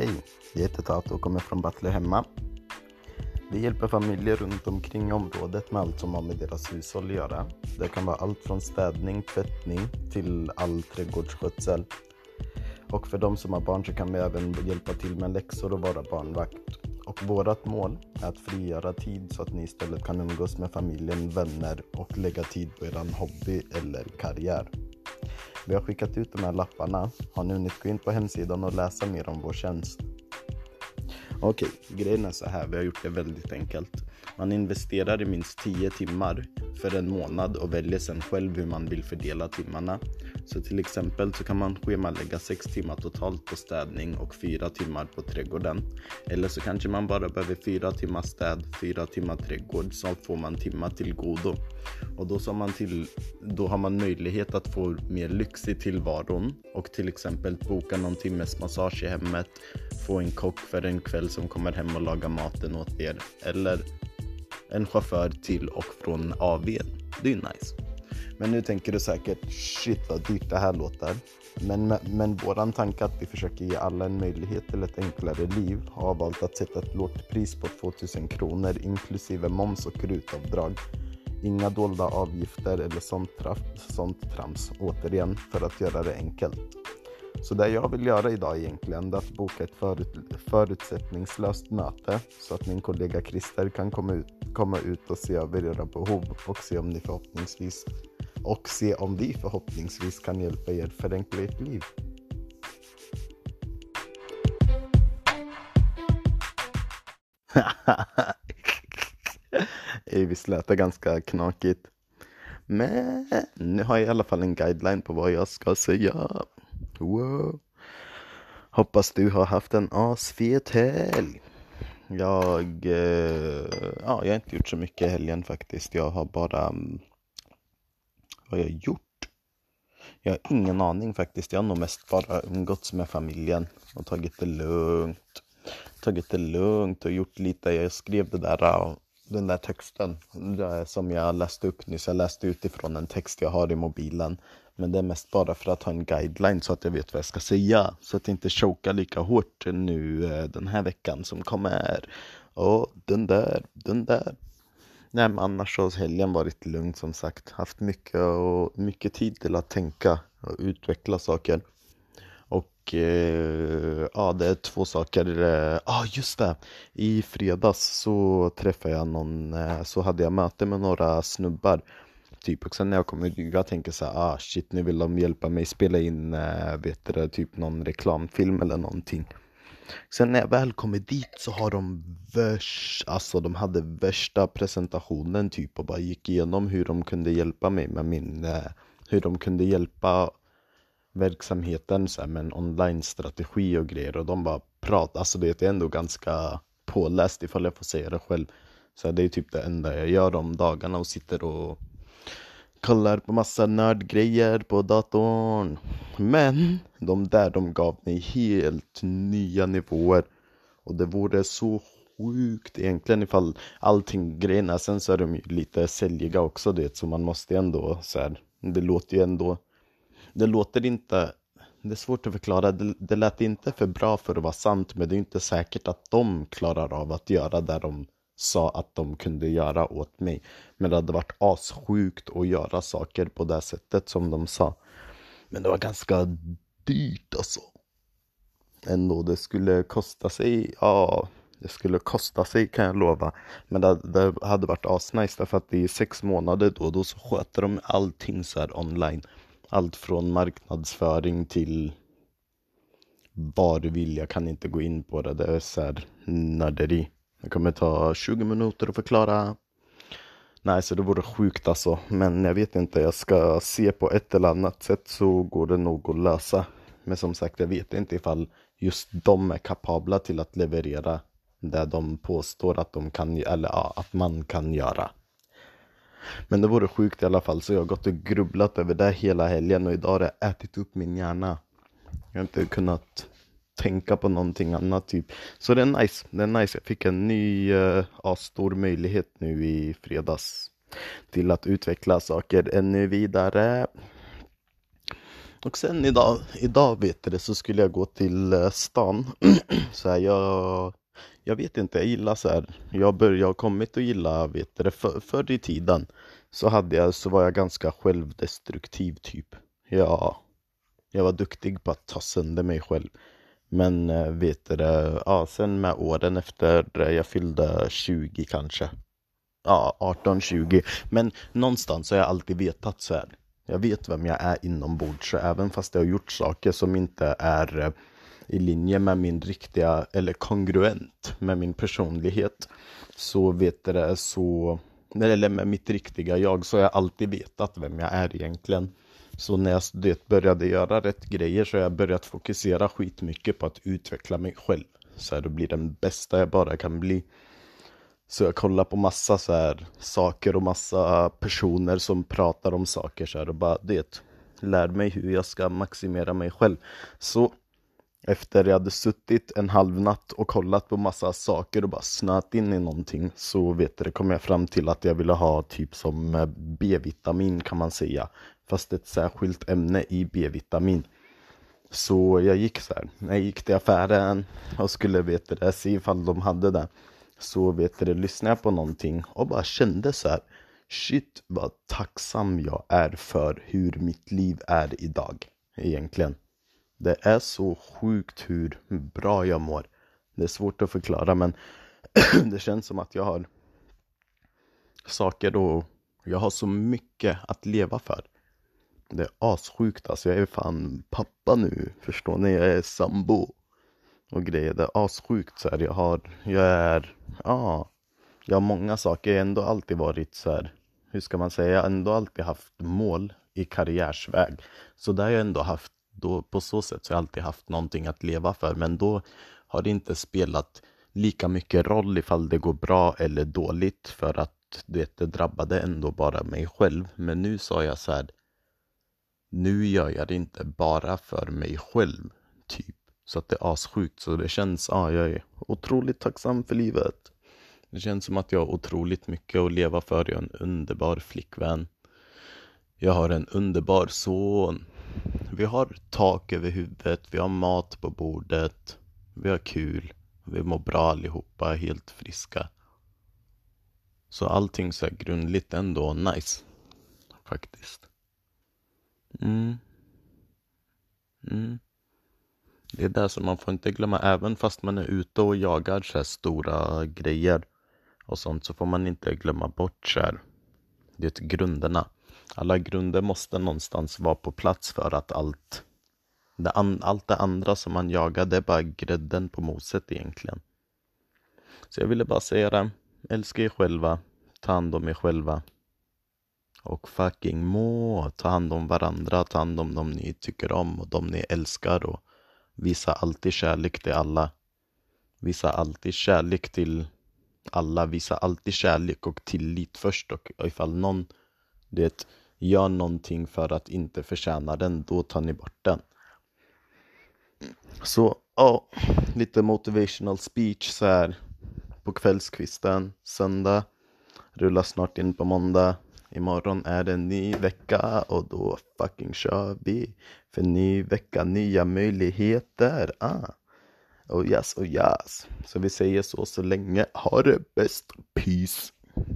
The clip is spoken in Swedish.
Hej, jag heter Tato och kommer från Butler hemma. Vi hjälper familjer runt omkring området med allt som har med deras hushåll att göra. Det kan vara allt från städning, tvättning till all trädgårdsskötsel. Och för de som har barn så kan vi även hjälpa till med läxor och vara barnvakt. Och vårt mål är att frigöra tid så att ni istället kan umgås med familjen, vänner och lägga tid på er hobby eller karriär. Vi har skickat ut de här lapparna. Har ni hunnit gå in på hemsidan och läsa mer om vår tjänst? Okej, grejen är så här. Vi har gjort det väldigt enkelt. Man investerar i minst 10 timmar för en månad och väljer sen själv hur man vill fördela timmarna. Så till exempel så kan man schemalägga 6 timmar totalt på städning och 4 timmar på trädgården. Eller så kanske man bara behöver 4 timmar städ, 4 timmar trädgård så får man timmar till godo. Och då, så man till, då har man möjlighet att få mer lyx i tillvaron och till exempel boka någon timmes massage i hemmet, få en kock för en kväll som kommer hem och lagar maten åt er eller en chaufför till och från AWn. Det är ju nice. Men nu tänker du säkert shit vad dyrt det här låter. Men, men våran tanke att vi försöker ge alla en möjlighet till ett enklare liv har valt att sätta ett lågt pris på 2000 kronor inklusive moms och rutavdrag. Inga dolda avgifter eller sånt, sånt trams, återigen, för att göra det enkelt. Så det jag vill göra idag egentligen är att boka ett förut, förutsättningslöst möte så att min kollega Christer kan komma ut, komma ut och se över era behov och se om ni förhoppningsvis och se om vi förhoppningsvis kan hjälpa er förenkla ert liv. Visst lät det ganska knakigt. Men nu har jag i alla fall en guideline på vad jag ska säga. Wow. Hoppas du har haft en asfet helg. Jag, eh, ja, jag har inte gjort så mycket i helgen faktiskt. Jag har bara, mm, vad har jag gjort? Jag har ingen aning faktiskt. Jag har nog mest bara umgåtts med familjen och tagit det lugnt. Tagit det lugnt och gjort lite. Jag skrev det där, den där texten som jag läste upp nyss. Jag läste utifrån en text jag har i mobilen. Men det är mest bara för att ha en guideline så att jag vet vad jag ska säga. Så att jag inte chokar lika hårt nu eh, den här veckan som kommer. Och den där, den där. Nej men annars har helgen varit lugn som sagt. Haft mycket, och, mycket tid till att tänka och utveckla saker. Och eh, ja, det är två saker. Ja, ah, just det. I fredags så träffade jag någon, eh, så hade jag möte med några snubbar Typ. Och sen när jag kommer ut, jag tänker så här, ah shit nu vill de hjälpa mig spela in, äh, vet du, typ någon reklamfilm eller någonting. Sen när jag väl kommer dit så har de värst, alltså de hade värsta presentationen typ och bara gick igenom hur de kunde hjälpa mig med min, äh, hur de kunde hjälpa verksamheten så här, med en online-strategi och grejer och de bara pratar, alltså det är ändå ganska påläst ifall jag får säga det själv. Så det är typ det enda jag gör de dagarna och sitter och kollar på massa nördgrejer på datorn. Men de där de gav mig helt nya nivåer. Och det vore så sjukt egentligen ifall allting grejerna. Sen så är de ju lite säljiga också det så man måste ändå så här, Det låter ju ändå. Det låter inte. Det är svårt att förklara. Det, det lät inte för bra för att vara sant men det är inte säkert att de klarar av att göra det de sa att de kunde göra åt mig. Men det hade varit assjukt att göra saker på det sättet som de sa. Men det var ganska dyrt alltså. Ändå, det skulle kosta sig, ja, det skulle kosta sig kan jag lova. Men det, det hade varit asnice därför att i sex månader då, då så sköter de allting så här online. Allt från marknadsföring till vad du vill. Jag kan inte gå in på det. Det är så här nörderi. Det kommer ta 20 minuter att förklara. Nej, så det vore sjukt alltså. Men jag vet inte, jag ska se på ett eller annat sätt så går det nog att lösa. Men som sagt, jag vet inte ifall just de är kapabla till att leverera det de påstår att de kan, eller ja, att man kan göra. Men det vore sjukt i alla fall, så jag har gått och grubblat över det hela helgen och idag har det ätit upp min hjärna. Jag har inte kunnat tänka på någonting annat typ. Så det är nice, det är nice. Jag fick en ny uh, stor möjlighet nu i fredags till att utveckla saker ännu vidare. Och sen idag, idag vet du det, så skulle jag gå till eh, stan. så här, jag, jag vet inte, jag gillar så här. Jag, bör, jag har kommit att gilla, vet du det, för, förr i tiden så, hade jag, så var jag ganska självdestruktiv typ. Ja jag var duktig på att ta sönder mig själv. Men eh, vet du det, ja, sen med åren efter jag fyllde 20 kanske. Ja, 18-20. Men någonstans har jag alltid vetat så här. Jag vet vem jag är inombords, så även fast jag har gjort saker som inte är eh, i linje med min riktiga, eller kongruent med min personlighet, så vet det, så, eller med mitt riktiga jag, så har jag alltid vetat vem jag är egentligen. Så när jag det, började göra rätt grejer så har jag börjat fokusera skitmycket på att utveckla mig själv. Så här, då blir den bästa jag bara kan bli. Så jag kollar på massa så här saker och massa personer som pratar om saker så här och bara det lär mig hur jag ska maximera mig själv. Så efter jag hade suttit en halv natt och kollat på massa saker och bara snöat in i någonting så vet du, kom jag fram till att jag ville ha typ som eh, B-vitamin kan man säga. Fast ett särskilt ämne i B-vitamin. Så jag gick så här, jag gick till affären och skulle veta det, se ifall de hade det så vet du, lyssnade jag på någonting och bara kände så här Shit vad tacksam jag är för hur mitt liv är idag egentligen. Det är så sjukt hur bra jag mår. Det är svårt att förklara men det känns som att jag har saker och jag har så mycket att leva för. Det är assjukt alltså. Jag är fan pappa nu. Förstår ni? Jag är sambo och grejer. Det är assjukt så här. Jag har, jag är, ja, jag har många saker. Jag har ändå alltid varit så här, hur ska man säga, jag har ändå alltid haft mål i karriärsväg. Så där har jag ändå haft, då, på så sätt så har jag alltid haft någonting att leva för. Men då har det inte spelat lika mycket roll ifall det går bra eller dåligt för att det, det drabbade ändå bara mig själv. Men nu sa jag så här, nu gör jag det inte bara för mig själv, typ. Så att det är assjukt. Så det känns, ja, jag är otroligt tacksam för livet. Det känns som att jag har otroligt mycket att leva för. Jag har en underbar flickvän. Jag har en underbar son. Vi har tak över huvudet. Vi har mat på bordet. Vi har kul. Vi mår bra allihopa, helt friska. Så allting så här grundligt ändå nice. Faktiskt. Mm. Mm. Det är det som man får inte glömma, även fast man är ute och jagar så här stora grejer och sånt så får man inte glömma bort så här, det grunderna. Alla grunder måste någonstans vara på plats för att allt det, an, allt det andra som man jagar, det är bara grädden på moset egentligen. Så jag ville bara säga det, älska er själva, ta hand om er själva. Och fucking må, ta hand om varandra, ta hand om dem ni tycker om och de ni älskar och Visa alltid kärlek till alla. Visa alltid kärlek till alla. Visa alltid kärlek och tillit först. Och ifall någon det gör någonting för att inte förtjäna den, då tar ni bort den. Så, ja, lite motivational speech så här på kvällskvisten, söndag. Rullar snart in på måndag. Imorgon är det en ny vecka och då fucking kör vi. För ny vecka, nya möjligheter. Ah. Oh yes, oh yes. Så vi säger så så länge. Ha det bäst. Peace.